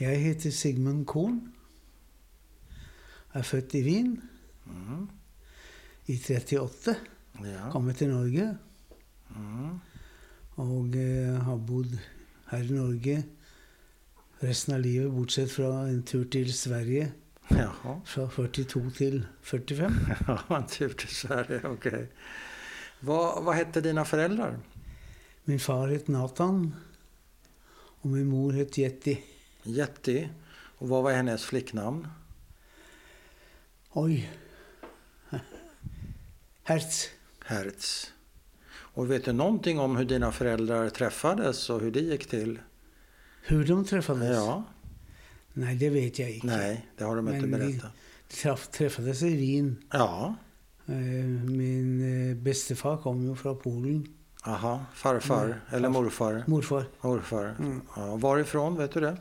Jeg heter Sigmund Korn. Er født i Wien Mm. i 38. Ja. Kommet til Norge Mm. og eh, har bodd her i Norge resten av livet, bortsett fra en tur til Sverige Jaha. fra 42 til 45. Ja, en tur till Sverige, okej. Vad, vad hette dina föräldrar? Min far het Nathan, og min mor het Jetty. Jetty. Och vad var hennes flicknamn? Oi. Hertz. Hertz. Och vet du någonting om hur dina föräldrar träffades och hur det gick till? Hur de träffades? Ja, Nej, det vet jag inte. nej, det har de inte Men vi- berättat. De träff, träffades i Wien. Ja, Eh, Min eh, bestefar kom ju från Polen. aha, farfar Mm. eller morfar? Morfar. Morfar. Mm. Ja, varifrån, vet du det?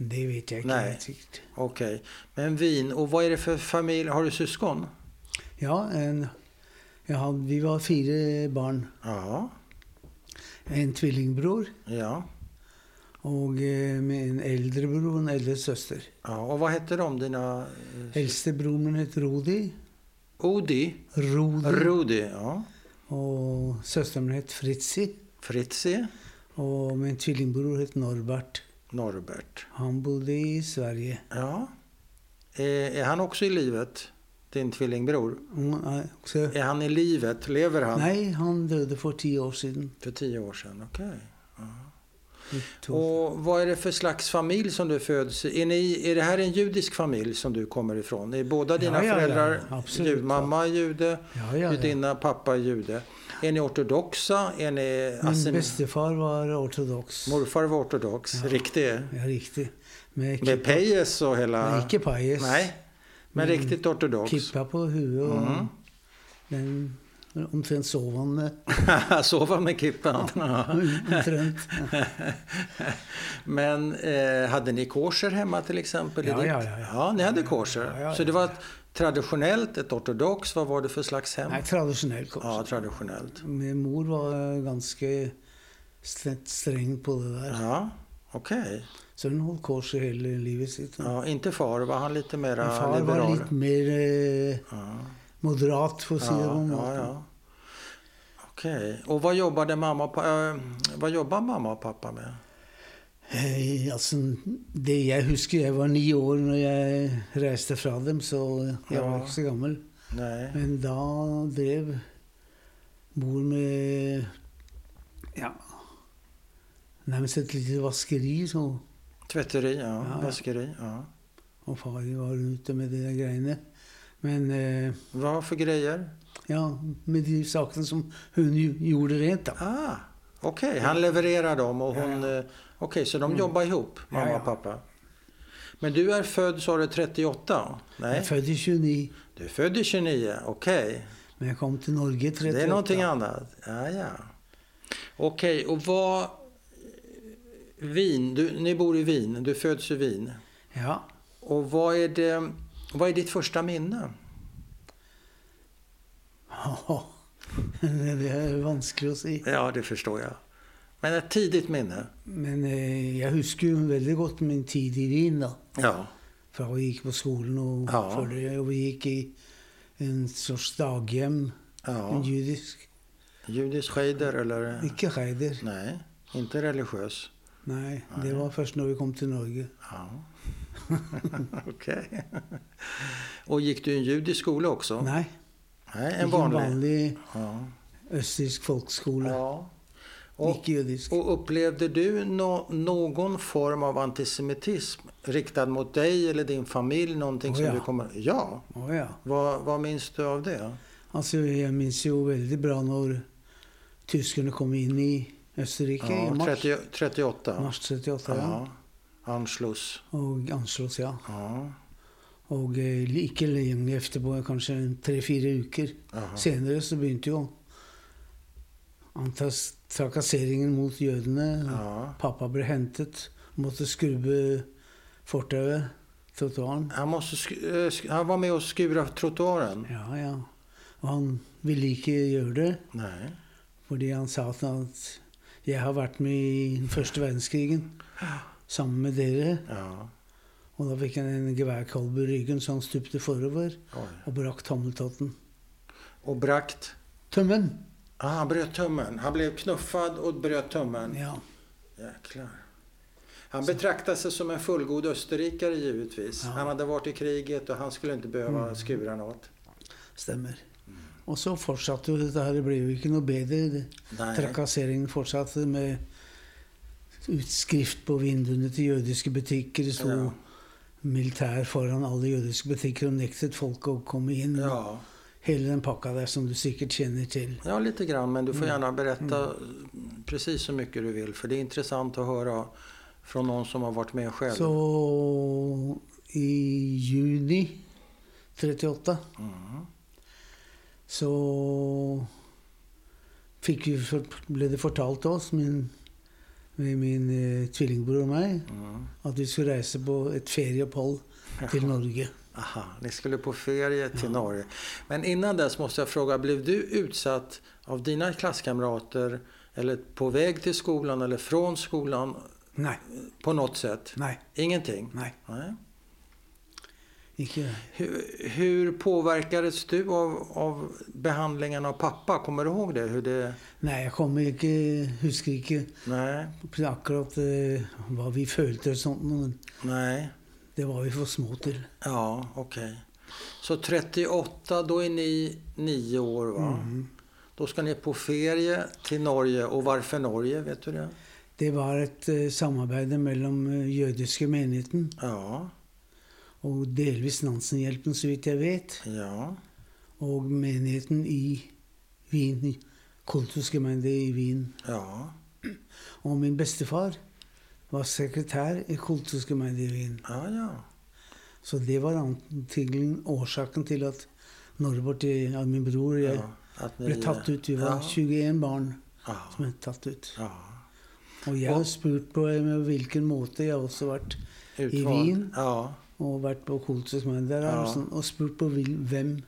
Det vet jag inte Nej. riktigt. Okej. Men Wien, och vad är det för familj? Har du syskon? Ja, en, jag hade, vi var fyra barn. Ja, En tvillingbror ja. och eh, med en äldre bror och en äldre syster. ja. Och vad hette de, dina... eh, Äldste bror min hette Rudi. Odi? Rudi. Rudi, ja. och systern hette Fritzi. Fritzi? Och min tvillingbror hette Norbert. Norbert. Han bodde i Sverige. Ja. Är, är han också i livet? Din tvillingbror? Eh, också, Är han i livet? Lever han? nej, han döde för tio år sedan. För tio år sedan, okej. Tog- Och vad är det för slags familj som du föds i? Är, ni, är det här en judisk familj som du kommer ifrån? Är båda dina Ja, ja, ja, föräldrar absolut, jud, Mamma är jude, Ja, ja, ja. judinna, pappa är jude. Är ni ortodoxa? Är ni Min assim- bestefar var ortodox. Morfar var ortodox, Ja. riktig? Ja, riktigt. Med, Med pejes och hela... Nej, icke pajes. Nej, men Mm. riktigt ortodox. Kippa på huvudet och Mm. den omtrent sov han med. Med kippan. Ja. omtrent. Men eh, hade ni kosher hemma till exempel? Ja, ja, ja, ja. ja ni hade kosher. Ja, ja, Så det var ett traditionellt, ett ortodox. Vad var det för slags hem? Nej, traditionell kost. Ja, traditionellt. Min mor var ganska st- sträng på det där. Ja, okej. Så hon höll kosher hela livet sitt. Ja, inte far, var han lite mera Min far liberal? var lite mer eh, Ja, moderat, att säga ja, ja, ja. Okej. Och vad jobbade mamma och eh, vad jobbar mamma och pappa med? Eh, alltså, det jag husker, jag var nio år när jag reste från dem, så jag var Ja. inte så gammal. Nej. Men då drev mor med, ja, närmast ett litet vaskeri. Så, Tvätteri, ja. Ja. Vaskeri, ja. och far var ute med de där grejerna. Men eh, Vad för grejer? ja, med de sakerna som hon gjorde rent då. Ah, okej. Han levererar dem och hon... Ja, eh, Okej, så de Mm. jobbar ihop, mamma Ja, och pappa. Men du är född, sa du, 38? Jag Nej, är född i 29, du är född i 29. Okej. men jag kom till Norge 38. Det är någonting annat. Ja, ja. Okej, och vad... Wien, du, ni bor i Wien, du föds i Wien. Ja, Och vad är, det, vad är ditt första minne? Ja, det är vanskligt att säga. Ja, det förstår jag. Men ett tidigt minne? Men eh, jag husker ju väldigt gott min tid i Wien då. Ja. För vi gick på skolan och, Ja. för det, och vi gick i en sorts daghem, en ja. judisk. Judisk skeider eller? Icke skeider. Nej, inte religiös. Nej, det var först när vi kom till Norge. Ja. Okej. Och gick du i en judisk skola också? Nej, Nej, en vanlig? vanlig Ja. österrikisk folkskola. ja. Och, och upplevde du nå- någon form av antisemitism riktad mot dig eller din familj? Någonting Oh, som ja. du kommer... Ja. Oh, ja. Vad, vad minns du av det? Alltså, jag minns ju väldigt bra när tyskarna kom in i Österrike i Ja, mars, 30, 38. mars 38. Ja. Ja. Anschluss. Och Anschluss, ja. Ja. Och eh, icke länge efterpå, kanske tre, fyra veckor senare så begynte ju antas trakasseringen mot jødene. Ja. Pappa blev hentet, måtte skrubbe fortauet, trottoaren. Han, måste sk- eh, han var med och skura trottoaren? Ja, ja. Och han ville inte göra det, Nej. fordi han sa att jag har varit med i första världskrigen. sammen med dere. Ja. Og da fikk han en geværkolbe i ryggen, så han stupte forover Oj. og brakk tommeltotten. Och brakt? Tummen! Ah, han bröt tummen. Han blev knuffad och bröt tummen. Ja. Jäklar. Han betraktade sig som en fullgod österrikare givetvis. Ja. Han hade varit i kriget och han skulle inte behöva Mm. skura något. Stemmer. Og så fortsatte her. Det ble jo ikke noe bedre. Det- Nej. Trakasseringen fortsatte med utskrift på vinduene til jødiske butikker. Det sto Ja. militær foran alle jødiske butikker og nektet folk å komme inn. Ja. Hele den pakka der som du sikkert kjenner til. ja, lite grann. Men du får Mm. gärna berätta precis så mycket du vill. För det är intressant att höra från någon som har varit med själv. Så i juni 38 Mm. så fikk vi, for- ble det fortalt til oss, min, med min eh, tvillingbror og meg, Mm. at vi skulle reise på et ferieopphold til Norge. Aha, ni skulle på ferie till Ja. Norge. Men innan dess måste jag fråga, blev du utsatt av dina klasskamrater eller på väg till skolan eller från skolan Nei. på något sätt? Nei. Ingenting? Nej. Det. Hur, hur påverkades du av, av behandlingen av pappa? Kommer du ihåg det? Hur det... Nei, jeg kommer ikke Husker ikke Nej, akkurat eh, hva vi følte og sånt, men nej. Det var vi for små til. Ja, okej. Så 38, då är ni nio år va? Mhm. Då ska ni på ferie till Norge. Och varför Norge? Vet du det? Det var et eh, samarbeid mellom eh, jødiske menigheten Ja, og delvis Nansenhjelpen, så vidt jeg vet, ja, og menigheten i Wien, Kultusgemeinde i Wien. ja, Og min bestefar var sekretær i Kultusgemeinde i Wien. ja, ja. Så det var antagelig årsaken til at Norbert, ja, min bror og jeg, ja. Att ni, ble tatt ut. Vi var ja, 21 barn som ble tatt ut. ja. Og jeg har spurt på med hvilken måte. Har også vært Utvald. Wien? Ja, og vært på Kultusgemeinde og, sånn, og spurt på hvem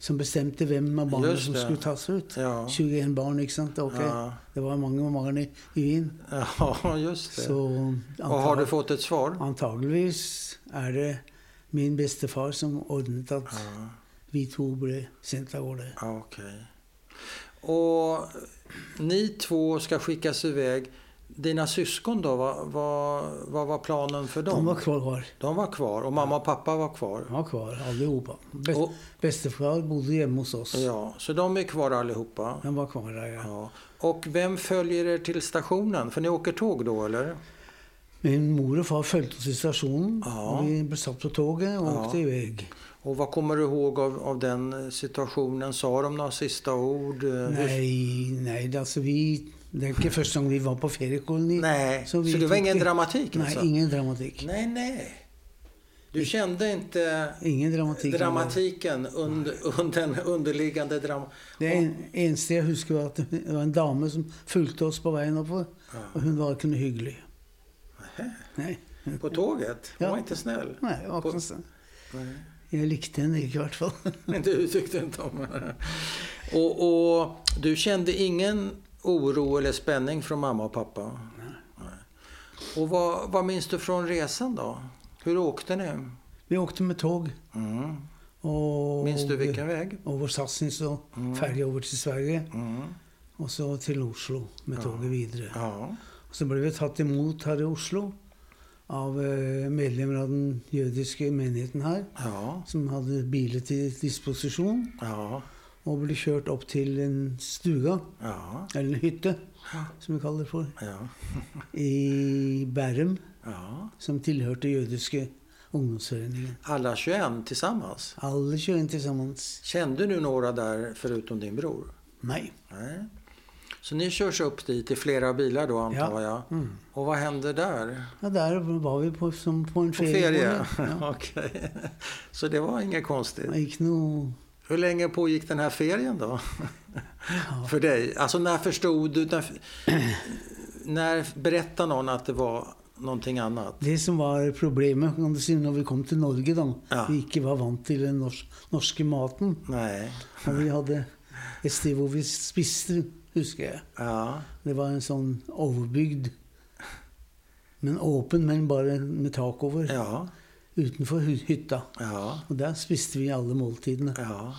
som bestemte hvem av barna Just som skulle tas ut. ja. 21 barn, ikke sant? Ok, Ja, Det var mange barn i, i Wien. ja, just det. Så Och har du antag, fått ett svar? antageligvis er det min bestefar som ordnet at Ja, vi to ble sendt av gårde. okej. Och ni två ska skickas iväg. Dina syskon då, vad, vad, vad var planen för dem? De var kvar. De var kvar och mamma och pappa var kvar. De var kvar, allihopa. Best, Och, bodde hjemme hos oss. ja, så de är kvar allihopa? De var kvar der, ja. Ja. Och vem följer er till stationen? För ni åker tåg då eller? Min mor og far fulgte oss i stasjonen. Ja. Vi satt på toget og Ja. åkte i vei. Och vad kommer du ihåg av, av den situationen? Sa de några sista ord? Eh, nei, det, altså vi Det ikke første gang vi var på feriekoloni. Nej, så, Så det var ingen dramatik Nei, alltså? ingen dramatikk. Nej, nej. Du kände inte Ingen dramatikk. dramatiken under, under den underliggende dram... Det en, eneste jeg husker, var at det var en dame som fulgte oss på veien oppover. Og hun var hyggelig. Nähä. Nei, På tåget? Hon Ja. var inte snäll? nei det var På- noe sånn. Nej. Jeg likte henne i hvert fall. Men du tyckte inte om henne? Och, och du kände ingen oro eller spänning från mamma och pappa? Nej. Och vad, vad minns du från resan då? Hur åkte ni? Vi åkte med tog. Mm. Og Minns du vilken väg? over Sassnitz og Mm. ferge over til Sverige. Mm. Og så til Oslo med Ja. toget videre. Ja. Og så ble vi tatt imot her i Oslo av eh, medlemmer av den jødiske menigheten her. Ja. Som hadde biler til disposisjon. Ja. Og ble kjørt opp til en stuga, Ja. eller en hytte, Ja. som vi kaller det for, Ja. i Bærum. ja. Som tilhørte jødiske ungdomsforeningen. Alla 21 tillsammans? Alle 21 sammen. Kände du några där förutom din bror? Nei. Nej. Så ni körs upp dit i flera bilar då antar jag? Mm. Och vad händer där? Ja, der var vi på, som på en På ferie? ferie. Ja. Okej. Så det var inget konstigt. Det ikke noe Hur länge pågick den här ferien då? ja. För dig? Alltså när förstod du? När, när berättade någon att det var någonting annat? Det som var problemet kan du si, når vi kom til Norge, da Ja. Vi ikke var vant til den nors norske maten. Nej. Og vi hadde et sted hvor vi spiste, husker jeg. Ja. Det var en sånn overbygd Men åpen, men bare med tak over. Ja. Utenfor hy- hytta. Ja. Og der spiste vi alle måltidene. Ja.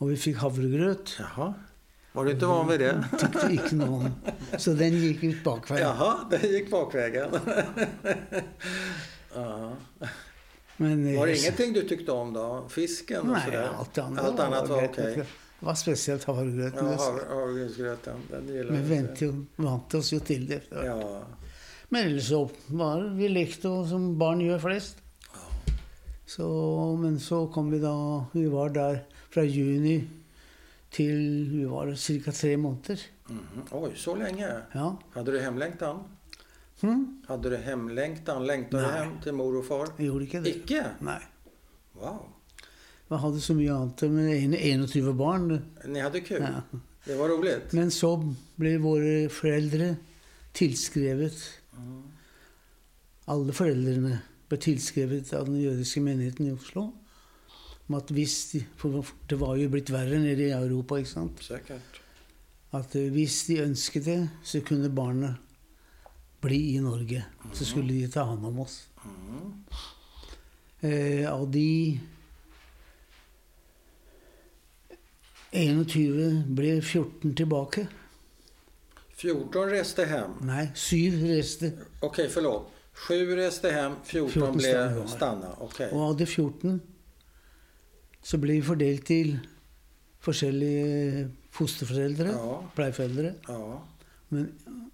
Og vi fikk havregrøt. Jaha. Var du inte van vid det? Tykte ikke noe om. Så den gikk ut bakveien. Jaha, det gick bakvägen. ja. Men, eh, Var det ingenting du tyckte om då? Fisken och Nei, sådär? alt annet, Allt annat var greit. okej? Det var spesielt havregrøten. Ja, havregrynsgröten. Den vi vente inte. jo, vant oss jo til det. Ja. Men så var vi lekte jo som barn gjør flest. Så, men så kom vi da Vi var der fra juni til Vi var ca. tre måneder. Mhm. Oj, så länge? Ja. Hade du hemlängtan? Hm? Hade du hemlängtan? Längtade du Nej. hem till mor och far? Jeg gjorde ikke det. Icke? Nei. Wow. Vi hadde så mye annet. Men 21 barn. Ni hade kul? Ja. Det var roligt? Men så ble våre foreldre tilskrevet Mm. Alle foreldrene ble tilskrevet av den jødiske menigheten i Oslo. Om at hvis de, For det var jo blitt verre nede i Europa. ikke sant? Säkert. At eh, hvis de ønsket det, så kunne barnet bli i Norge. Så skulle de ta hånd om oss. Mm. Eh, av de 21 ble 14 tilbake. 14 reste hem. Nei, syv reiste. Okej, förlåt. Sju reste hem, 14, 14 blev stanna. Okej. Og av de 14 så ble vi fordelt til forskjellige fosterforeldre, Ja. pleieforeldre. Ja, Men,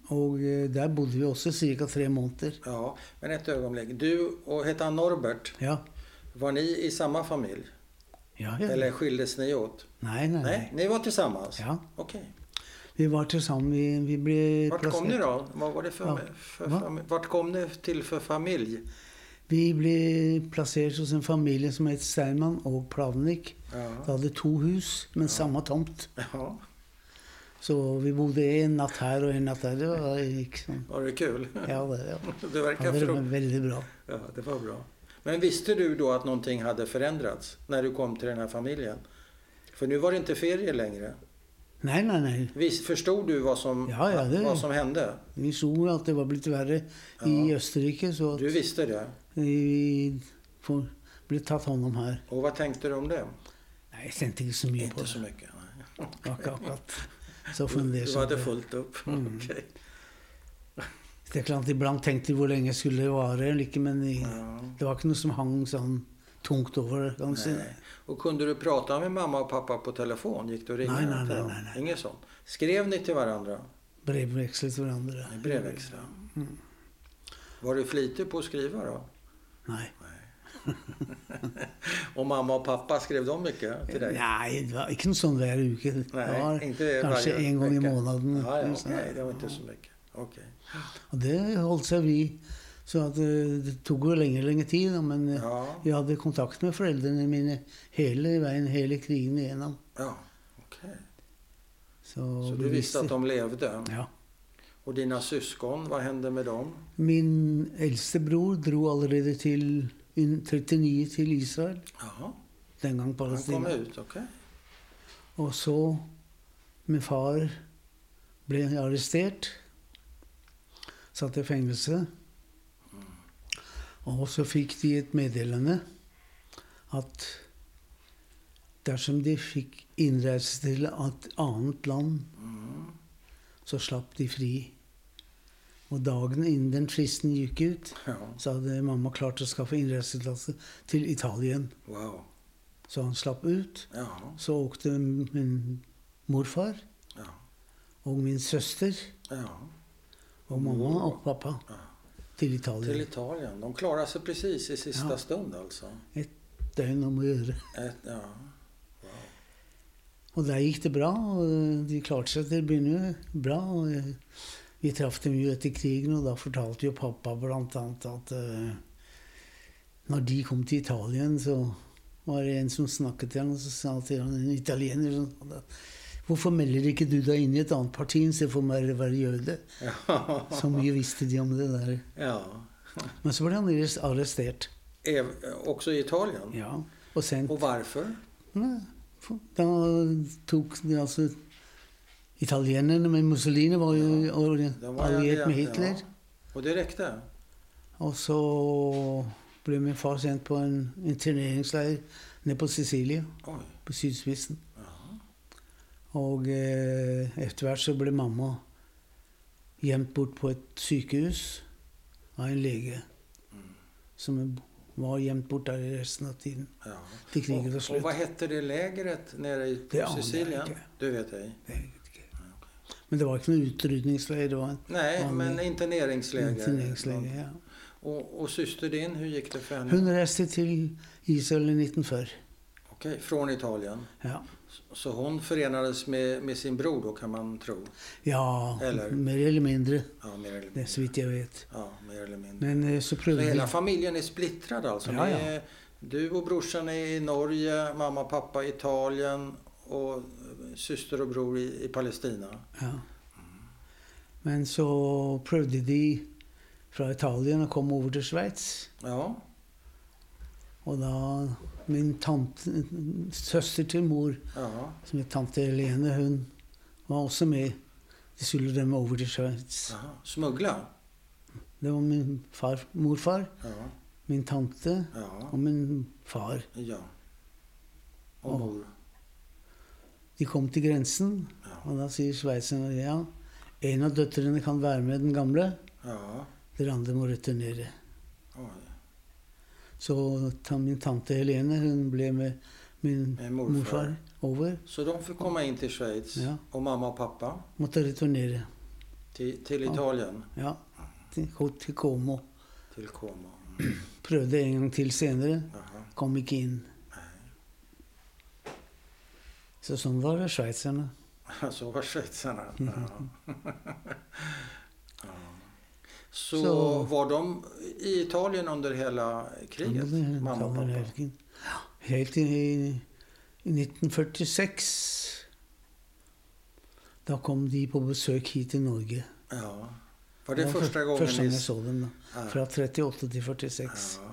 og eh, der bodde vi også ca. tre måneder. ja. Men ett ögonblick. Du och hette han Norbert? Ja. Var ni i samma familj? Ja, ja. Eller skildes ni åt? Nei, nei, Nej, nei. ni var tillsammans? Ja. Okej. Vi var til sammen. Vi, vi ble Vart kom ni då? Vad var det för, Ja. för Va? familj? Vart kom ni till för familj? Vi ble plassert hos en familie som het Steinmann og Plavnik. De Ja. hadde to hus, men samme tomt. ja. Så vi bodde en natt her og en natt der. Det var sånn. Var det kul? Ja, det, ja. Det verkar ja, det var veldig bra. Ja, det var bra. Men visste du då att någonting hade förändrats när du kom till den här familjen? För nu var det inte ferier längre. Nei, nei, nei. Vis, förstod du vad som, Ja, ja, det- vad som hände? Vi så at det var blitt verre i Østerrike, så at Du visste det? vi får, ble tatt hånd om her. Och vad tänkte du om det? Nei, jeg tenkte ikke så på Inte det. så mycket. Nej. Akkurat. Så Du hade fundersam. fullt upp? Mm. Okej. Det klart, Iblant tenkte jeg hvor lenge skulle det ikke, men i- Ja. det var ikke noe som hang sånn tungt si. Nej. Och kunde du prata med mamma och pappa på telefon? Gick du och ringde Nej, nej, till nej, nej, nej. Inget sånt? Skrev ni till varandra? Brevvekslet hverandre. Ni brevväxlade? Mm. Var du flitig på att skriva då? Nei. Och mamma och pappa, skrev de mycket till dig? Ikke noe sånn hver uke. Det Nej, inte kanskje varje en gang i vecka. måneden. Ja, ja, okej, det var inte så mycket. Okej. Og det holdt seg vi. Så at eh, det tok jo lenge, lenge tid. Men eh, Ja, vi hadde kontakt med foreldrene mine hele veien, hele krigen igjennom. ja, okej. Så, Så du visste att de levde? Ja. Och dina syskon, vad hände med dem? Min eldste bror dro allerede til in- 39 til Israel. Jaha, Den gang han kom Palestina. ut, okej. Og så Min far ble arrestert. Satt i fengsel. Og så fikk de et meddelende at dersom de fikk innreise til et annet land, så slapp de fri. Og dagen innen den fristen gikk ut, så hadde mamma klart å skaffe innreisetillatelse til Italien. wow. Så han slapp ut. Ja, Så åkte min morfar ja, og min søster ja. og mamma og pappa Ja. til Italia. Till Italien. De klarade sig precis i sista Ja. stund alltså. Døgn om å gjøre. Ett, ja. Og der gikk det bra. og De klarte seg til å begynne bra. og eh, Vi traff dem jo etter krigen, og da fortalte jo pappa blant annet at eh, når de kom til Italien, så var det en som snakket til ham, og så sa han til han, en italiener som sa det, Hvorfor melder ikke du deg inn i et annet parti istedenfor å være være jøde? Ja. Så mye visste de om det der. ja. Men så ble han arrestert. Ev, också i Italien? Ja, og sendt Och varför? For- tok de altså Italienerne med Mussolini var or- De var alliert med Hitler. Ja. Och det räckte? Og så ble min far sendt på en interneringsleir ned på Sicilia, Oj. på sydspissen. Og eh, etter hvert så ble mamma gjemt bort på et sykehus av en lege. Som var gjemt bort der i resten av tiden. ja. Till kriget var Och, och slut. vad hette det lägret nere i Det Sicilien? inte. Du vet ej? Det vet ikke. Men det var ikke noe utrydningsleir. Det var en Nej, Vanlig men interneringsläger. interneringsleir. Ja. Och, och syster din, hur gick det för henne? Hun reiste til Israel i 1940. Okej, från Italien. Ja. Så hon förenades med, med sin bror då kan man tro? ja, Eller? mer eller mindre. Ja, mer eller mindre. så vidt jeg vet. Ja, mer eller mindre. Men eh, så Så prøvde hela familjen är splittrad alltså? Ja, ja. är, du och brorsan är i Norge, mamma och pappa i Italien och syster och bror i, i Palestina? ja. Men så prøvde de fra Italien å komme over til Sveits. Ja, Og min tante, søster til mor, ja, som het tante Helene, hun var også med. De skulle rømme over til Sveits. Jaha. Smuggla? Det var min far, morfar, Ja, min tante ja, og min far. ja. Och Och- mor? De kom til grensen, Ja, og da sier sveitserne ja, en av døtrene kan være med den gamle, ja. dere andre må returnere. Oj. Så min tante Helene hun ble med min morfar. morfar over. Så de fick komma in till Schweiz Ja. och mamma och pappa Måtte returnere. till, till. Italien, Ja, til, til Como. till Como. Prøvde en gang til senere. Jaha. Kom ikke inn. Så sånn var det sveitserne. Så var schweizarna. Ja. ja. Så, Så- var de i Italien under hela kriget? Mamma och pappa? Helt til i, i 1946. Da kom de på besøk hit til Norge. Ja. Var det var första för- gången Første gang ni... jeg så dem. Ja. Fra 38 til 46. Ja.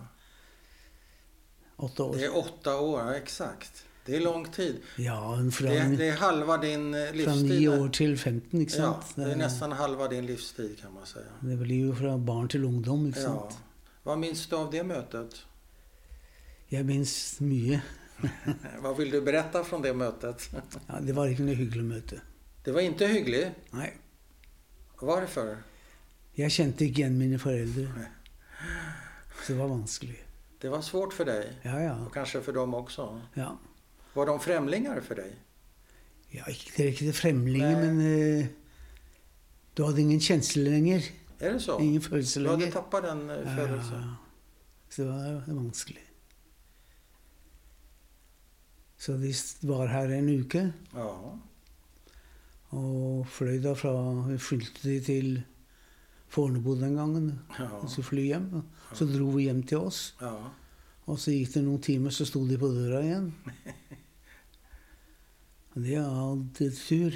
Åtte år. Det är åtta år, ja, exakt. Det är lång tid. Ja, fra, Det, det är halva din eh, livstid. 9 där. år til 15, ikke Ja, sant? det är nästan halva din livstid kan man säga. det blir jo fra barn til ungdom, Ja. sant? Vad minns du av det mötet? Jeg minnes mye. Vad vill du berätta från det mötet? Ja, det var ikke noe hyggelig møte. Det var inte hyggligt. Nei. Varför? Jeg kjente ikke igjen mine foreldre. Så det var vanskelig. Det var svårt för dig. Ja, ja. Och kanske för dem också. ja. Var de främlingar för dig? ja det fremlinger, Nei. men eh, du hadde ingen kjensel lenger. Är det så? Ingen følelse Du hade tappat den eh, födelsen? ja. Så det var vanskelig. Så de var her en uke, Ja. fløy da fra Vi fulgte de til Fornebu den gangen. Ja. Og så hjem. og Så dro vi hjem til oss. ja. Og så gikk det noen timer, så sto de på døra igjen. Det hadde tur.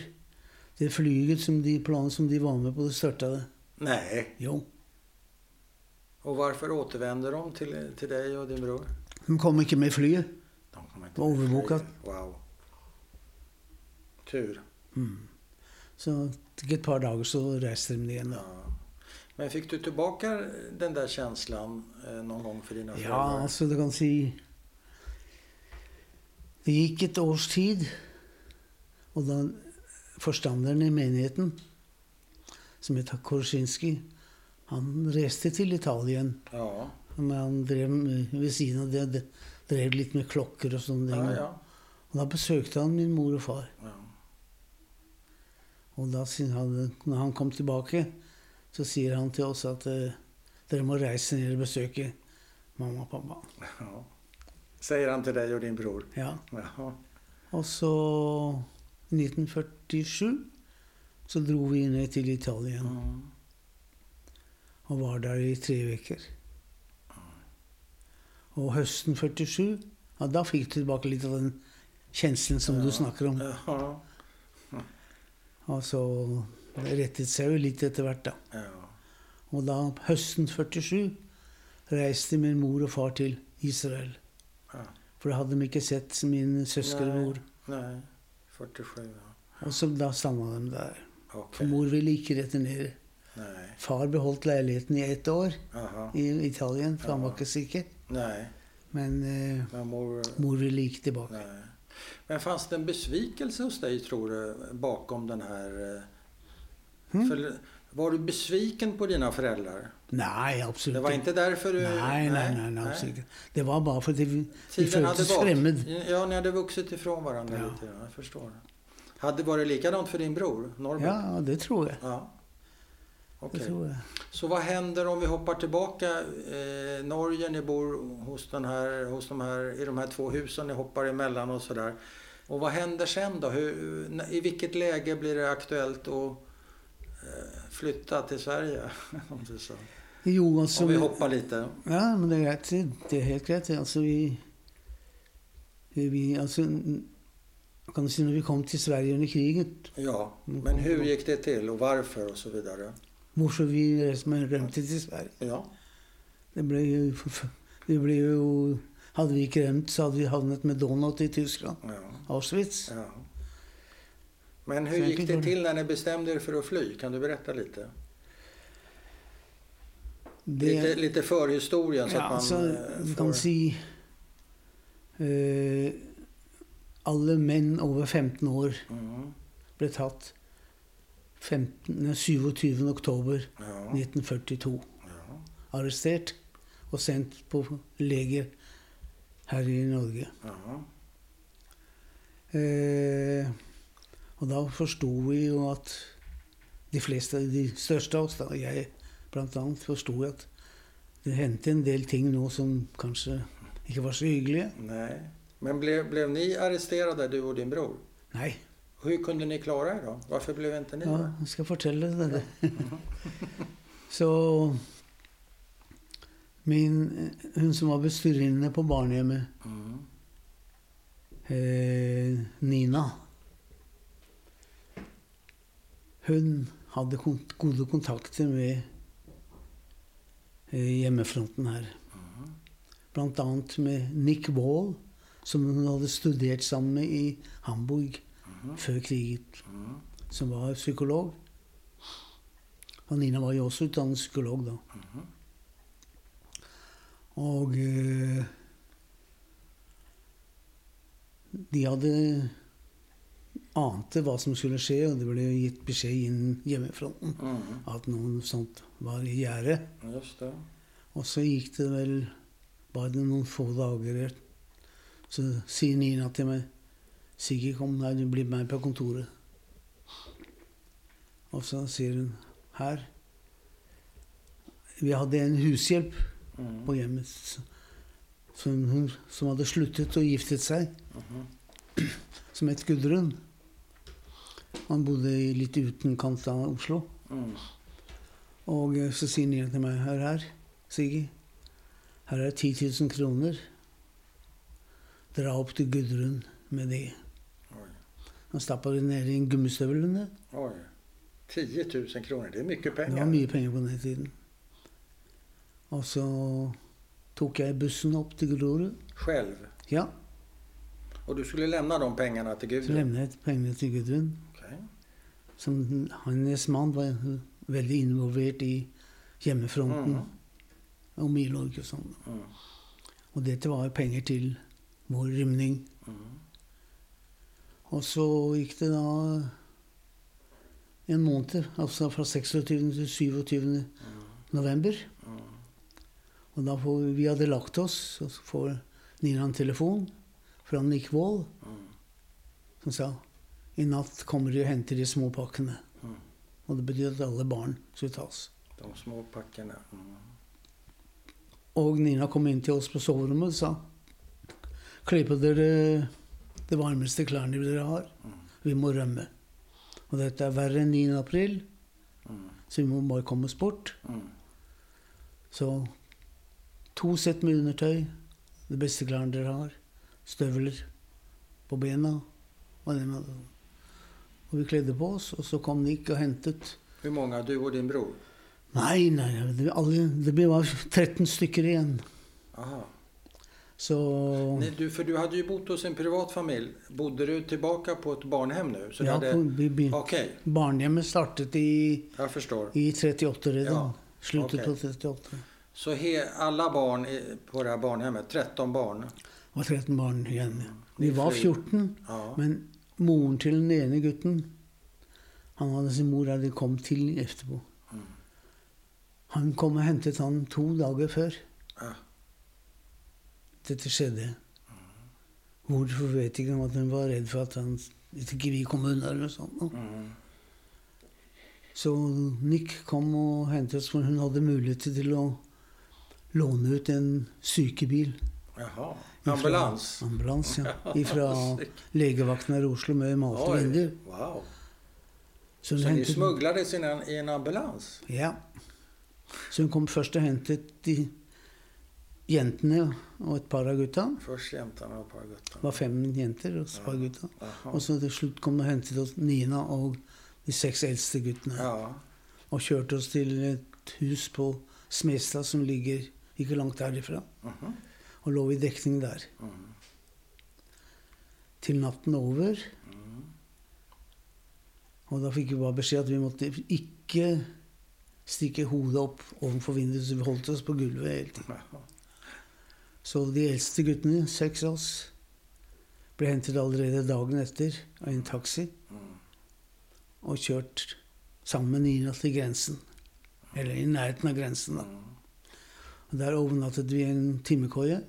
Det flyget som de planen som de var med på, det størta det. Nej. Jo. Och varför återvände de till, till dig och din bror? De kom ikke med flyet. De kom inte Det var överbokat. Wow. Tur. Mm. Så det gikk et par dager, så reiste de igjen. da. Ja. Men fick du tillbaka den där känslan eh, någon gång för dina Ja, föräldrar? altså du kan si Det gikk et års tid, og da forstanderen i menigheten, som het Korsinski, han reiste til Italien. Ja. Men han drev ved siden av det, drev litt med klokker og sånne ting. Ja, ja. Og da besøkte han min mor og far. ja. Og da, når han kom tilbake, så sier han til oss at eh, dere må reise ned og besøke mamma og pappa. ja. Säger han till dig och din bror? Ja. Jaha. Og så 1947 så dro vi ned til Italien Mm. og var der i tre uker. Og høsten 47, ja, da fikk du tilbake litt av den kjenselen som du Ja. snakker om. Ja. Og så det rettet seg jo litt etter hvert, da. ja. Og da, høsten 47, reiste min mor og far til Israel. ja. For da hadde de ikke sett min søster og Nej. Nej. 47, ja. Og så da stanna de. Okej. For mor ville ikke returnere. Nej. Far beholdt leiligheten i ett år Aha. i Italien, for han var Ja. ikke sikker. Nej. Men eh, Men mor... mor ville ikke tilbake. Nej. Men fanns det en besvikelse hos dig, tror du, bakom den här... eh, Mm. För, var du besviken på dina föräldrar? Nei, absolutt Det var inte därför du... Nei, nei, nei, absolutt ikke. Det var bare fordi vi, vi føltes gått. fremmed. Ja, ni hade vuxit ifrån varandra Ja. lite. Ja, jag förstår. Hade varit likadant för din bror, Norbert? Ja, det tror jeg. Ja. Det tror jeg. Så vad händer om vi hoppar tillbaka? Eh, Norge, ni bor hos den här, hos de här, i de här två husen ni hoppar emellan och sådär. Och vad händer sen då? Hur, I vilket läge blir det aktuellt att eh, flytta till Sverige? Om, du så. Jo, altså om vi hoppar lite. Ja, men det er greit. Det- er helt greit. Altså, vi, vi Altså, kan du si når vi kom til Sverige under krigen Ja, men hur gick det till och varför och så vidare? Hvorfor vi resten rømte til Sverige? Ja, Det ble jo Det ble jo Hadde vi ikke rømt, så hadde vi havnet med Donut i Tyskland. ja, Auschwitz. ja. Men hur gick det. till när ni bestämde er för att fly? Kan du berätta lite? Lite, lite förhistorien så ja, att man altså, eh, får... kan si eh, Alle menn over 15 år Mm, ble tatt 15, 27. oktober ja, 1942. ja, Arrestert og sendt på leger her i Norge. ja. Eh, og da forsto vi jo at de fleste, de største av oss, jeg blant annet, forsto at det hendte en del ting nå som kanskje ikke var så hyggelige. Nej. Men blev, blev ni arresterade, du och din bror? Nei. Hur kunde ni klara er då? Varför blev inte ni Ja, skal fortelle deg det. Så min, Hun som var bestyrerinne på barnehjemmet, Mm. eh, Nina Hun hadde kon- gode kontakter med hjemmefronten her. Mm. Blant annet med Nick Wall, som hun hadde studert sammen med i Hamburg Mm. før krigen, Mm. som var psykolog. Og Nina var jo også utdannet psykolog da. Og eh, de hadde ante hva som skulle skje, og det ble gitt beskjed innen hjemmefronten Mm. at noe sånt var i gjære. Just det. Og så gikk det vel bare noen få dager, så sier Nina til meg Sigurd, kom her, du blir med på kontoret. Og så sier hun her Vi hadde en hushjelp Mm. på hjemmet s- som, hun, som hadde sluttet og giftet seg, Mhm. som het Gudrun. Han bodde i litt utenkant av Oslo. Mm. Og eh, så sier Nina til meg Hør her, Siggy. Her er 10 000 kroner. Dra opp til Gudrun med det. Han stappa det ned i en gummistøvel. under. Oj. 10 000 kronor, det är mycket Det pengar. var mye penger på den tiden. Og så tok jeg bussen opp til Grorud. Själv. Ja, Och du skulle lämna de pengarna till så Gudrun? levnet jeg pengene til Gudrun. Okej. Som hennes mann var veldig involvert i hjemmefronten Mm. Mil-Norge og sånn. Mm. Og dette var penger til vår rymning. Mm. Og så gikk det da en måned, altså fra 26. til 27. november. Og da får vi, vi hadde lagt oss, og så får Nina en telefon fra Nick Wall som sa i natt kommer de og henter de små pakkene. Og det betyr at alle barn skulle tas. De små packerna. Mm. Og Nina kom inn til oss på soverommet og sa Kle på dere det varmeste klærne dere har. Mm. Vi må rømme. Og dette er verre enn 9. april, Mm. så vi må bare komme oss bort. Mm. Så to sett med undertøy, det beste klærne dere har, støvler på bena. Og, det med, og vi kledde på oss, og så kom Nick og hentet Hur många? Du och din bror? Nei, nei, det, alle, det ble bare 13 stykker igjen. Aha. Så Ni, du, för du hade ju bott hos en privat familj. Bodde du tillbaka på ett barnhem nu? Så ja, hade... på- vi, vi, Okej, barnhjemmet startet i, jag förstår. i 38 redan. Ja, Slutet på 38. Så he, alla barn på det här barnhemmet, 13 barn. Och 13 barn igen. Vi Ni var fly- 14, Ja. men moren till den ene gutten, han hade sin mor hade kom till efterpå. Mm. Han kom och hämtade han två dagar för. Ja. Detta skedde. Varför vet jag inte, att han var rädd för att han, inte vi kom undan eller sånt. Mm. Så Nick kom och hämtade oss för hon hade möjlighet till att låna ut en psykebil. Jaha. Ambulans? Ambulans, ja. Ifrån legevakten i Oslo med mat och vänner. wow. Så, Så hon ni smugglades i en, ambulans? Ja. Så hon kom först och hämtade de jentene och ett par av gutta. Först jämtarna och ett par guttar. Det var fem jenter och ett par Ja. gutta. Jaha. Och så till slut kom de och hämtade oss, Nina och de sex äldste gutterna. Ja. Och körde oss till ett hus på Smestad som ligger inte långt därifrån. Mhm. Och låg i däckning där. Mm. Till natten över. Mm. Och då fick vi bara besked att vi måste inte sticka huvudet upp ovanför fönstret, så vi höll oss på golvet hela tiden. Så de äldste guttene, sex av oss, blev hämtade allerede dagen efter av en taxi Mm. och kört sammen med Nina till gränsen. Eller i närheten av gränsen. Då. Där övernattade vi i en timmerkoja.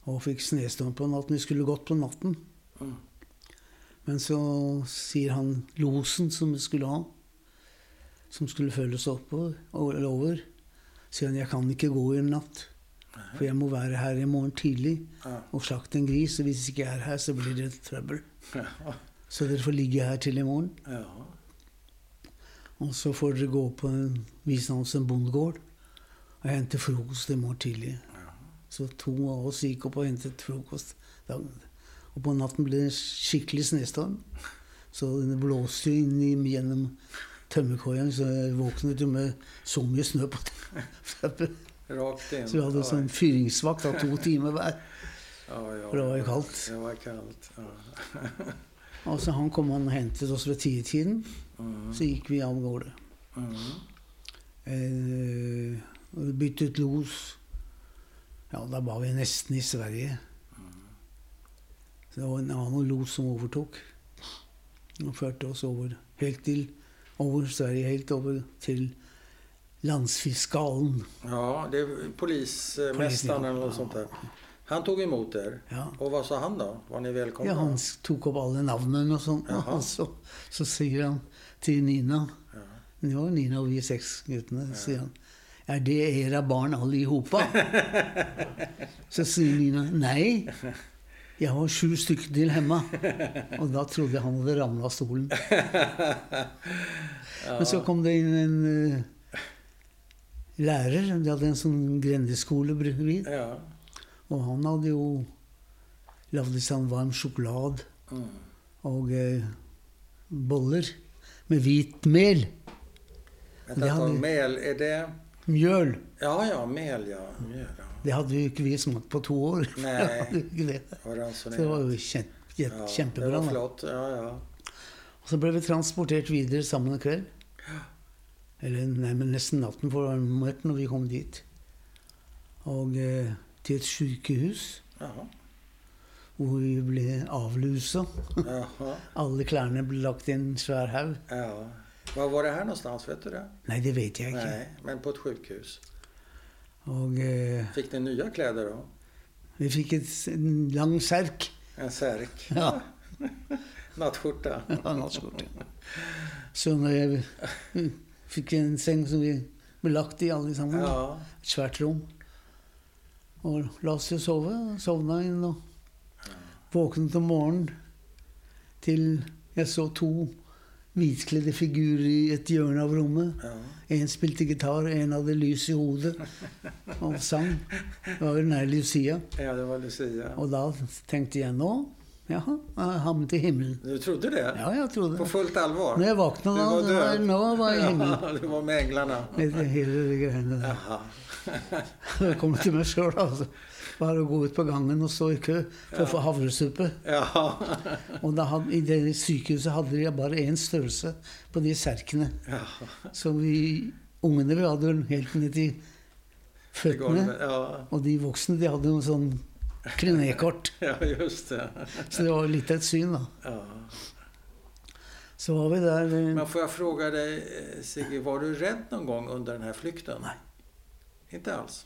Och fick snöstorm på natten. Vi skulle gått på natten. Mm. Men så säger han, losen som vi skulle ha, som skulle följa oss upp eller över, säger han, jag kan inte gå i natt. För jag må vara här imorgon tidigt och slakta en gris. Och om jag inte är här så blir det trubbel. Så dere får ligga här till imorgon. Och så får dere gå på en, visa oss en bondgård och hämta frukost imorgon tidigt. Ja. Så två av oss gick upp och hämtade frukost. Och på natten blev det skicklig snöstorm. Så det blåste in i- genom tömmerkojan så jag vaknade med så mycket snö på. Rakt in. Så vi hade en sån fyringsvakt av två timmar var. Ja, ja, för det var ju kallt. Det var kallt. Ja. Och så han kom och hämtade oss vid tio tiden. Mm. Så gick vi av gårde. Mm. Eh, vi bytte ut los. Ja, då var vi nästan i Sverige. Så det var en annan los som övertog. Och förde oss över, helt till, över Sverige, helt över till landsfiskalen. Ja, det är polismästaren eller något Ja. sånt där. Han tog emot er. Ja. Och vad sa han då? Var ni välkomna? Ja, han tog upp alla namnen och sånt. Och så, så säger han till Nina, Ja. det var Nina och vi sex guttarna, säger han. Är det era barn allihopa? så säger Nina, nej. Jag har sju stycken till hemma. Och då trodde jag han hade ramlat av stolen. Men så kom det in en uh, lärare, de hade en sån grändeskola bredvid. Ja. Och han hade ju lagat sån varm choklad Mm. och eh, bollar med vit mel. Vänta hade- Mel, är det... Mjöl. Ja, ja, mel ja. Mjöl, ja. Det hade ju inte vi smakat på två år. Nej. det. Var Så det var ju jätte, Ja, kämpebra. Det var flott. Ja, ja. Och så blev vi transporterat vidare samma kväll. Eller nej, men nästan natten för det var mörkt när vi kom dit. Och eh, till ett sjukhus. Jaha. Och vi blev avlusa. Jaha. Alla kläderna blev lagt i en svär hög. Var var det här någonstans? Vet du det? Nej, det vet jag inte. Nej, men på ett sjukhus. Och eh, Fick ni nya kläder då? vi fick ett, en lång särk. En särk? Ja. Nattskjorta? Ja, nattskjorta. Så när jag fick en säng som vi belagt i allesammans. Ja. Ett svärt rum. Och la oss och sova. Sovnade in och vaknade om morgonen till jag såg två vitklädda figurer i ett hörn av rummet. ja. En spelade gitarr, en hade lys i huvudet och sang. Det var den här Lucia. Ja, det var Lucia. Och då tänkte jag, nå, jaha, jag har hamnat i himlen. Du trodde det? Ja, jag trodde På det. fullt allvar? När jag vaknade, Du var då, död? då var jag i himlen. Ja, du var med änglarna? Med hela grejen där. Jaha. Jeg kom til meg sjøl, altså. Bare å gå ut på gangen og stå i kø for å få havresuppe. Ja. Og hadde, i det sykehuset hadde de bare én størrelse på de serkene. ja. Så vi ungene vi hadde helt ned til føttene. Ja. Og de voksne de hadde noe sånn krenekort. ja, just det. Så det var litt av et syn, da. Ja. Så var vi der eh, Men får jag fråga dig, eh, Sigge, var du rädd någon gång under den här flykten? Nej. Inte alls?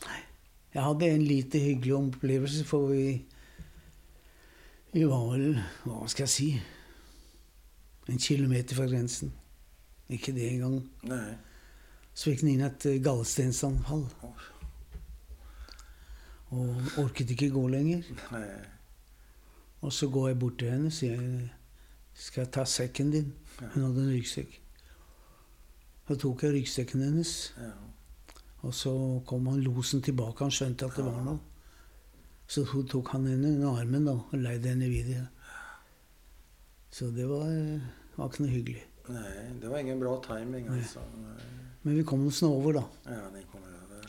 Jeg hadde en lite hyggelig opplevelse, for vi Vi var vel, hva skal jeg si En kilometer fra grensen. Ikke det engang. Nej. Så fikk Nina et eh, gallenstensanfall. Oj. Og orket ikke gå lenger. Nej. Og så går jeg bort til henne og sier Skal jeg ta sekken din? Ja. Hun hadde en ryggsekk. Så tok jeg ryggsekken hennes, Ja. Og så kom han losen tilbake. Han skjønte at det var noe. Så to- tok han henne under armen da, og leide henne videre. Så det var, var ikke noe hyggelig. Nej, det var ingen bra timing alltså. Nej. Men vi kom oss nå over, da. Ja, ni kom över.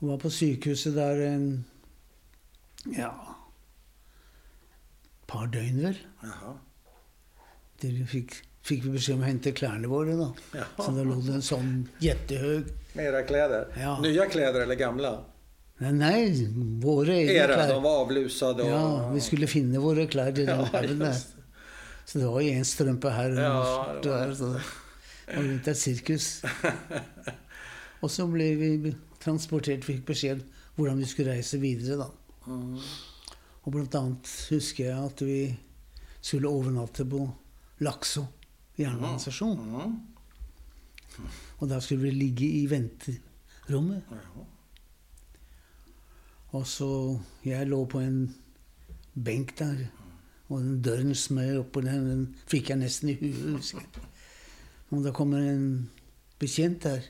Og var på sykehuset der en ja par døgn, vel. Jaha. Der fikk, fikk vi beskjed om å hente klærne våre, da. Så da Jaha. lå det en sånn jättehög Med era kläder? Ja. Nya kläder eller gamla? Nei, nei våre egne Era, klær. de var avlusade och... Ja, vi skulle finne våre klær i den Ja, det. Så det var jo én strømpe her og en Ja, skjorte det var- der. Så det var rundt et sirkus. Og så ble vi transportert, fikk beskjed hvordan vi skulle reise videre, da. Mm. Og blant annet husker jeg at vi skulle overnatte på Laxå jernbanestasjon. Mm. Og der skulle vi ligge i venterommet. Jaha. Og så Jeg lå på en benk der, og den døren smøg oppå den. Den fikk jeg nesten i jeg. Og da kommer en bekjent der,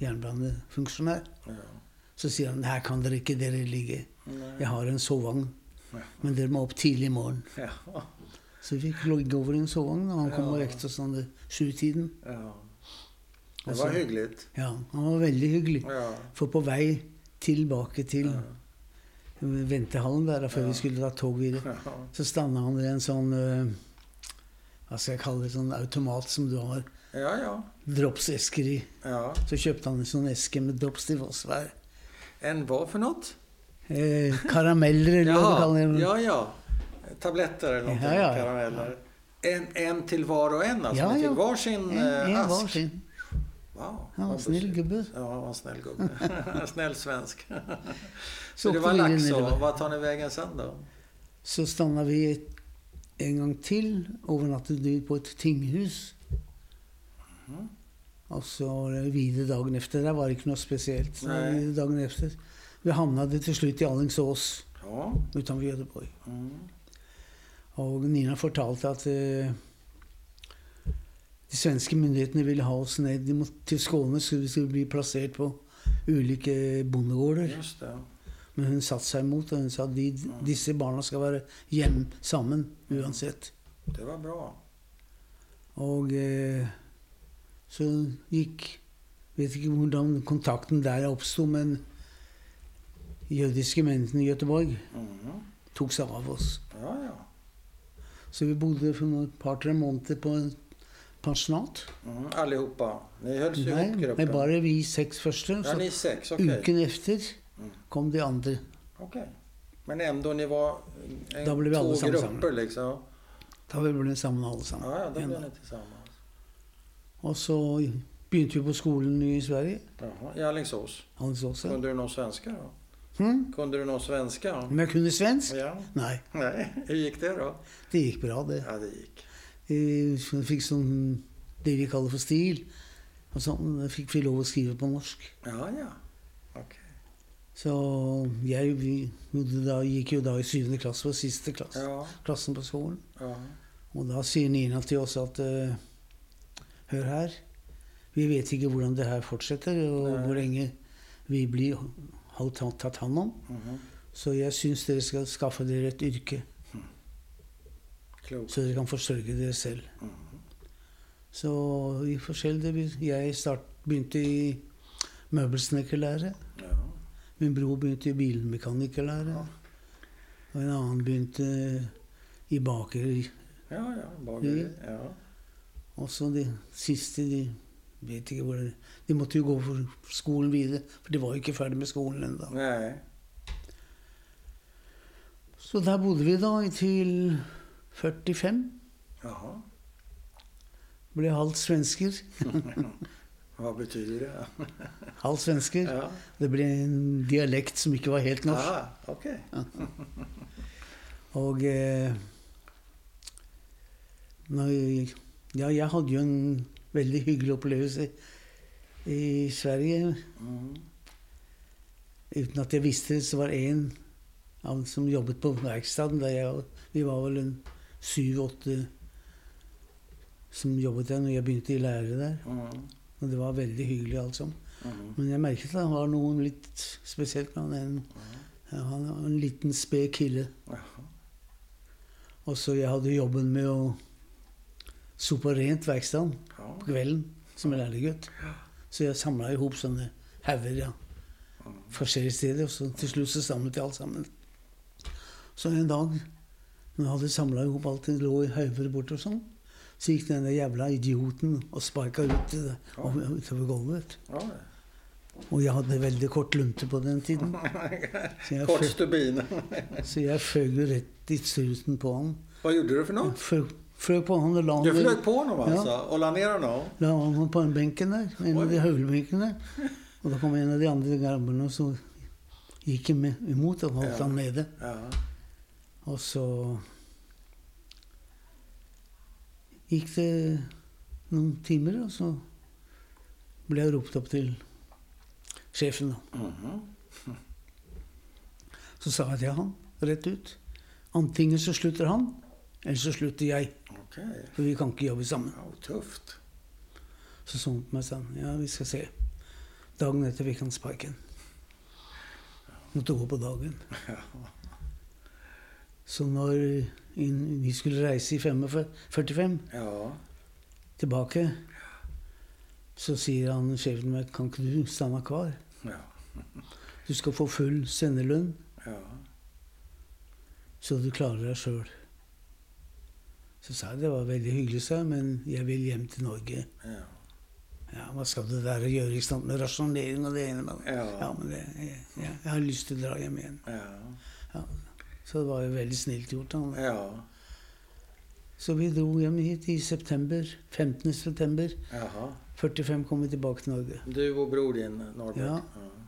jernbanefunksjonær. Ja. Så sier han her kan dere ikke dere ligge. Nej. Jeg har en sovevogn, Ja. men dere må opp tidlig i. Ja. Så vi fikk ligge over i en sovevogn, og han kom og Ja. vekte oss ved sjutiden. ja. Det Och var så- hyggligt. Ja, han var veldig hyggelig. For på vei tilbake til ventehallen der, før vi skulle ta tog videre, så standa han ved en sånn eh, Hva skal jeg kalle det? Sånn automat som du har Ja, ja. dropsesker i. ja. Så kjøpte han en sånn eske med drops til oss hver. En vad för något? Eh, karameller, eller hva du kaller det. ja, ja. Tabletter eller någonting, Ja, ja, karameller. En, en till var och en alltså? Ja, ja. varsin En, eh, en ask? var sin. Wow, Han var en bussigt. gubbe. Ja, han var en snäll gubbe. snäll svensk. Så Så det var Laxå. Vad tar ni vägen sen då? Så standa vi en gang til. Overnattet vi på et tinghus. Mhm. Og så videre dagen efter. Var det. Så var det Nei. videre dagen efter. Vi havna det til slutt i Alingsås Ja. utenfor Göteborg. Mm. Og Nina fortalte at eh, de svenske myndighetene ville ha oss ned til Skåne, så vi skulle bli plassert på ulike bondegårder. Just det. Men hun satte seg imot, og hun sa at de, disse barna skal være hjem sammen uansett. Det var bra. Og eh, så gikk Vet ikke hvordan kontakten der oppsto, men jødiske mennene i Göteborg Mm. tok seg av oss. Ja, ja. Så vi bodde for et par-tre måneder på en pensjonat. Mm. Allihopa. Ni hölls ihop men gruppen? bare vi seks første. Ja, Så ni sex, uken efter Mm. kom de andre. Okej. Men ändå, ni var en, Då blev vi två allesammans grupper samman. liksom? Da vi ble sammen alle sammen. Ja, ja, då blev ni tillsammans. Og så begynte vi på skolen i Sverige. Jaha, i Alingsås. Alingsås. Kunde du någon svenska då? Hm? Kunde du någon svenska? Om jeg kunne svensk? Ja. Nei, Nej, hur gick det då? det gikk bra, det. Ja, det gick. Vi fikk sånn det vi kaller for stil. Og sånn fikk vi lov å skrive på norsk. Ja, ja. Okej. Så jeg vi, gjorde da, gikk jo da i syvende klasse, på siste klasse, Ja, klassen på skolen. ja. Og da sier Nina til oss at eh, Hør her. Vi vet ikke hvordan det her fortsetter, og Nei. hvor lenge vi blir har tatt hånd om. Mhm. Så jeg syns dere skal skaffe dere et yrke, Klokt. så dere kan forsørge dere selv. Mhm. Så i forskjellige Jeg start, begynte i møbelsnekkerlære. Ja. Min bror begynte i bilmekanikerlære. Ja. Og en annen begynte i bakeri. Ja, ja. Bageri. Ja. Og så de siste, de ikke hvor det De måtte jo gå for skolen videre, for de var jo ikke ferdig med skolen ennå. Nej. Så der bodde vi da til 45. Jaha. Ble halvt svensker. Vad betyder det? Halvt svensker. Ja. Det ble en dialekt som ikke var helt norsk. Aha, okej. Og eh, når, Ja, jeg hadde jo en veldig hyggelig opplevelse i Sverige. Mm. Uten at jeg visste det, så var det en av som jobbet på verkstedet der jeg Vi var vel en syv-åtte som jobbet der når jeg begynte i lære der. Mm. Og det var veldig hyggelig, altså. Mm. Men jeg merket at han var noe litt spesielt med han. En, ja, han var en liten sped kille. Og så jeg hadde jobben med å sope rent verkstedet Ja. på kvelden som lærergutt. Så jeg samla i hop sånne hauger ja, forskjellige steder. Og så til slutt så jeg alt sammen. Så en dag når jeg hadde samla i hop alt det lå i hauger borte og sånn, så gikk den der jævla idioten og sparka ut det, og utover gulvet. Ja. Og jeg hadde veldig kort lunte på den tiden. Så Kort stubin. så jeg føg jo rett i struten på han. Vad gjorde du för något? Flög, på han og la Du han, flög på honom Ja. alltså och la ner honom? la han på den benken der. En av Oi. de høvelbenkene. Og da kom en av de andre gamlene og så jeg med, imot og holdt Ja. han nede. Ja. Og så gikk det noen timer, og så ble jeg ropt opp til sjefen. da. Mhm. Så sa jeg til han rett ut Antingen så slutter han, eller så slutter jeg. Okej. For vi kan ikke jobbe sammen. Ja, tufft. Så så han på meg sa ja, vi skal se. Dagen etter fikk han sparken. Måtte gå på dagen. Ja. Så når inn- vi skulle reise i 45, 45 Ja. tilbake, så sier han sjefen meg kan ikke du stanne kvar? Ja. Du skal få full sendelønn, Ja. så du klarer deg sjøl. Så sa det var veldig hyggelig, sa men jeg vil hjem til Norge. Ja. Ja, Hva skal du der og gjøre ikke sant? med rasjonering og det ene med det? Ja. Ja, men det, jeg, jeg, jeg har lyst til å dra hjem igjen. Ja. Ja. Så det var jo veldig snilt gjort. Han. Ja. Så vi dro hjem hit i september. 15. september. Jaha. 45 kom vi tilbake til Norge. Du och bror din Norbert? Ja.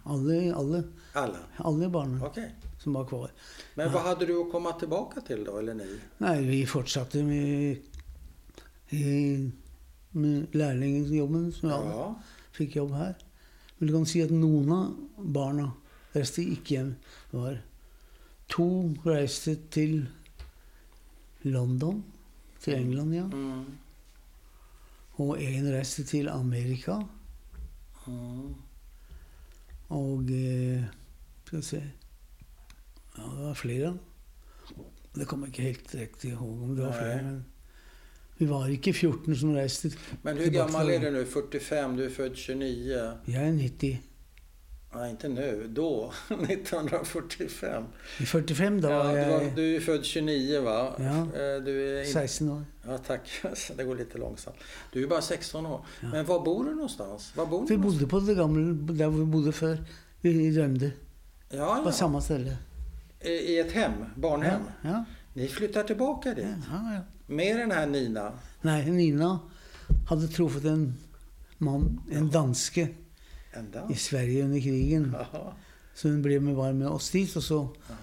Alle, alle, Alla? alle barna Okej. som var kvar. Men vad hade du att komma tillbaka till då, eller ni? Nei, vi fortsatte med, med lærlingjobben som jeg hadde. Ja. Fikk jobb her. Men du kan si at noen av barna reiste ikke hjem. Det var to reiste til London, til England, ja. Mm. Og én reiste til Amerika. Mm. Og eh, Skal vi se Ja, det var flere. Det kommer jeg ikke helt riktig ihåg om det var Nej. flere. Men vi var ikke 14 som reiste. Men hur gammal till- är du nu? 45, du är född 29. Jeg er 90. Nej, inte nu. Då, 1945. I 45 da Ja, du, var, du är född 29 va? Ja. Eh, Du är in... 16 år. Ja, tack. Det går lite långsamt. Du är bara 16 år. Ja. Men var bor du någonstans? Var bor du Vi någonstans? bodde på det gamle der vi bodde før. I Rømde. Ja, På ja. samme ställe. I ett hem? Barnhem? Ja, ja, Ni flyttar tillbaka dit? ja, ja. Med den här Nina? Nei, Nina hadde truffet en mann, en danske, Ända? i Sverige under krigen. Jaha. Så hun ble med, var med oss dit, og så Ja.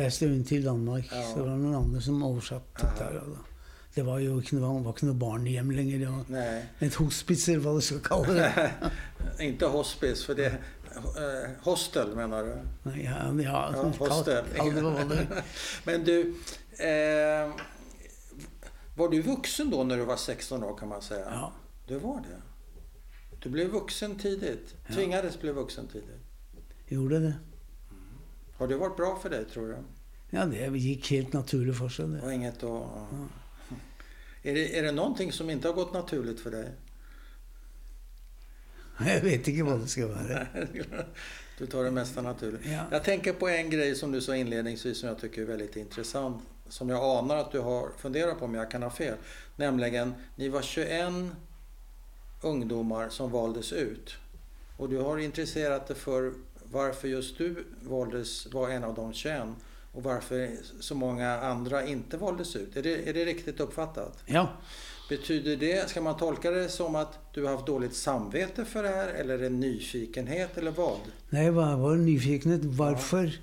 reiste hun til Danmark. Ja. Så det var noen andre som oversatte Ja. der. og da. Det var noe, var ikke noe barnehjem lenger. Det var Nej. et hospits, eller hva du skal kalle det. Inte hospice, för det... Eh, hostel menar du? Ja, ja, Ja, kall, hostel. kall det hva det Men du, eh, var du vuxen då när du var 16 år kan man säga? Ja. Du var det? Du blev vuxen tidigt? Ja. Tvingades bli vuxen tidigt? Gjorde det. Har det varit bra för dig tror du? Ja, det gikk helt naturlig for seg, det. Och inget att... Är, det, är det någonting som inte har gått naturligt för dig? Jeg vet ikke hva det skal være. Du tar det mesta naturligt. Ja. Jag tänker på en grej som du sa inledningsvis som jag tycker är väldigt intressant. Som jag anar att du har funderat på, men jag kan ha fel. Nämligen, ni var 21 ungdomar som valdes ut. Och du har intresserat dig för varför just du valdes, var en av de 21 och varför så många andra inte valdes ut. Är det, är det riktigt uppfattat? ja. Betyder det, ska man tolka det som att du har haft dåligt samvete för det här eller det nyfikenhet eller vad? Nej, vad var nyfikenhet? Varför?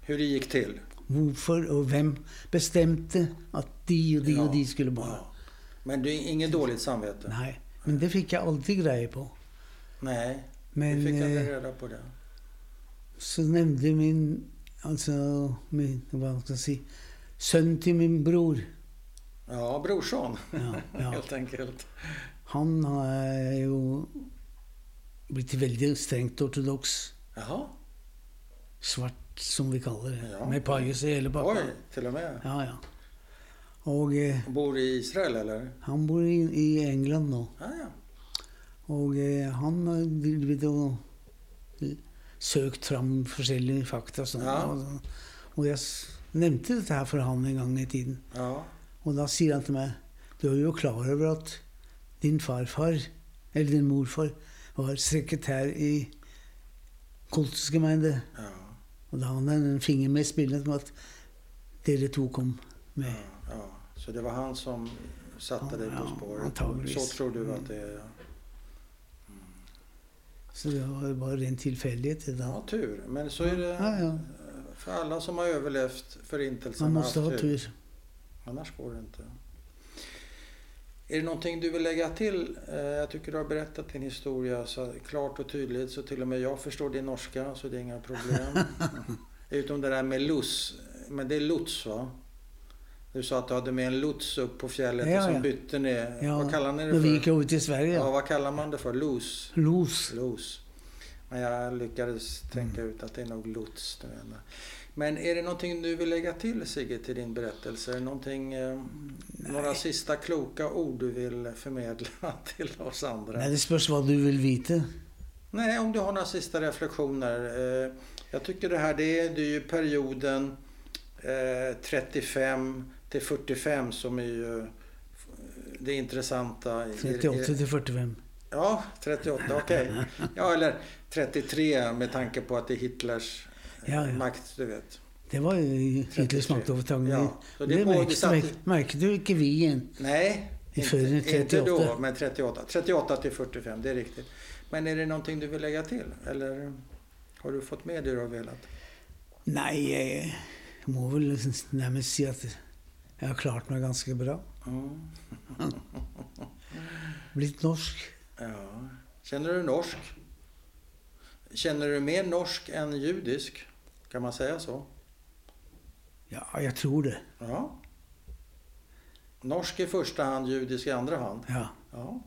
Hur det gick till? Varför och vem bestämde att de och de och de skulle vara? Ja. Men du är inget dåligt samvete? Nej, men det fick jag alltid grejer på. Nej, Men vi fick aldrig eh, reda på det. så nämnde min, alltså min, vad ska jag säga, son till min bror. Ja, brorson. Ja, ja. Helt enkelt. Han har ju blivit väldigt strängt ortodox. Jaha, Svart som vi kallar det. Ja. Med pajus i hela backen. oj, till och med. Ja, ja. Och eh, Bor i Israel eller? han bor i, i England nu. Ja, ja. Och eh, han har och eh, sökt fram olika fakta och. Ja. Och, jag nämnde det här för honom en gång i tiden. ja. Och då säger han till mig, du är ju klar över att din farfar, eller din morfar, var sekretär i kultusgemeinde. ja. Och då har han en finger med i spelet med att dere to kom med. Ja. Så det var han som satte dig på spåret? Så tror du Mm. att det är? Så det var bara ren tillfällighet. Det Ja, tur. Men så är det Ja, ja. för alla som har överlevt förintelsen. Man måste ha tur. Annars går det inte. Är det någonting du vill lägga till? Eh, Jag tycker du har berättat din historia så klart och tydligt så till och med jag förstår din norska så det är inga problem. Utom det där med lots. Men det är lots va? Du sa att du hade med en lots upp på fjället Ja, och som ja. bytte ner. Ja, Vad kallar ni det När vi gick för? ut i Sverige. Ja, vad kallar man det för? Los? Los. Los. Men jag lyckades tänka Mm. ut att det är nog lots du menar. Men är det någonting du vill lägga till Sigge till din berättelse? Är det någonting, eh, några sista kloka ord du vill förmedla till oss andra? Nej, det spörs vad du vill veta. Nej, om du har några sista reflektioner. Eh, jag tycker det här det är, det är ju perioden eh, 35 till 45 som är ju eh, det intressanta. i- 38 till 45. Ja, 38, okej. Ja, eller 33 med tanke på att det är Hitlers eh, Ja, ja. makt, du vet. Det var ju Hitlers 33. maktövertagande. Ja, så det det märkte, märkte, märkte du inte vi igen. Nej, inte, inte 38. då, men 38. 38 till 45, det är riktigt. Men är det någonting du vill lägga till? Eller har du fått med det du har velat? Nej, jag, jag må väl närmast säga att jag har klarat mig ganska bra. Mm. Blivit norsk. Ja. Känner du norsk? Känner du mer norsk än judisk? Kan man säga så? Ja, jag tror det. Ja. Norsk i första hand, judisk i andra hand. Ja, Ja.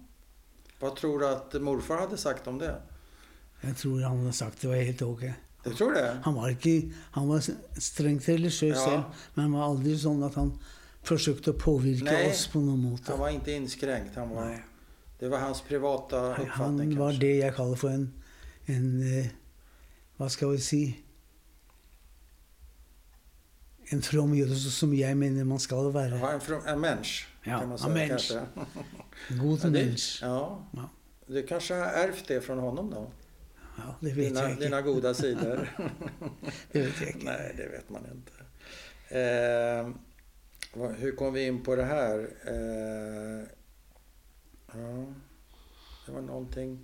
Vad tror du att morfar hade sagt om det? jag tror han har sagt det var helt okej. Du tror det? Han var, inte, han var strängt religiös Ja. själv, men han var aldrig sån att han försökte påverka Nej. oss på något måte. Han var inte inskränkt. Han var, Nej. det var hans privata uppfattning han var kanske. det jag kallar för en, en eh, vad ska vi säga, en from som jag menar man ska vara. Ja, en, from, en mensch, Ja, kan man en säga mensch. kanske. God människa. ja. Ja. Du kanske har ärvt det från honom då? Ja, det vet Dina, jag inte. dina goda sidor? Det vet jag inte. Nej, det vet man inte. Eh, hur kom vi in på det här? Eh, ja, det var någonting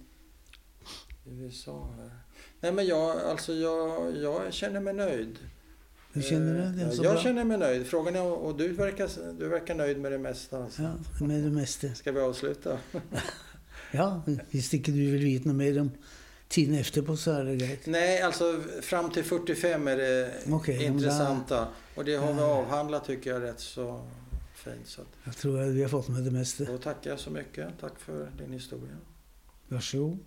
USA här. Nej, men jag, alltså jag, jag känner mig nöjd. Hur känner du Eh, det? Jag bra? känner mig nöjd. Frågan är, och du verkar, du verkar nöjd med det mesta. Alltså. Ja, med det mesta. Ska vi avsluta? Ja, visst inte du vill veta något mer om tiden är det grejt. Nej, alltså fram till 45 är det om intressanta. Och det har vi avhandlat tycker jag rätt så fint. Så att, Jag tror att vi har fått med det mesta. då tackar jag så mycket. Tack för din historia. Varsågod.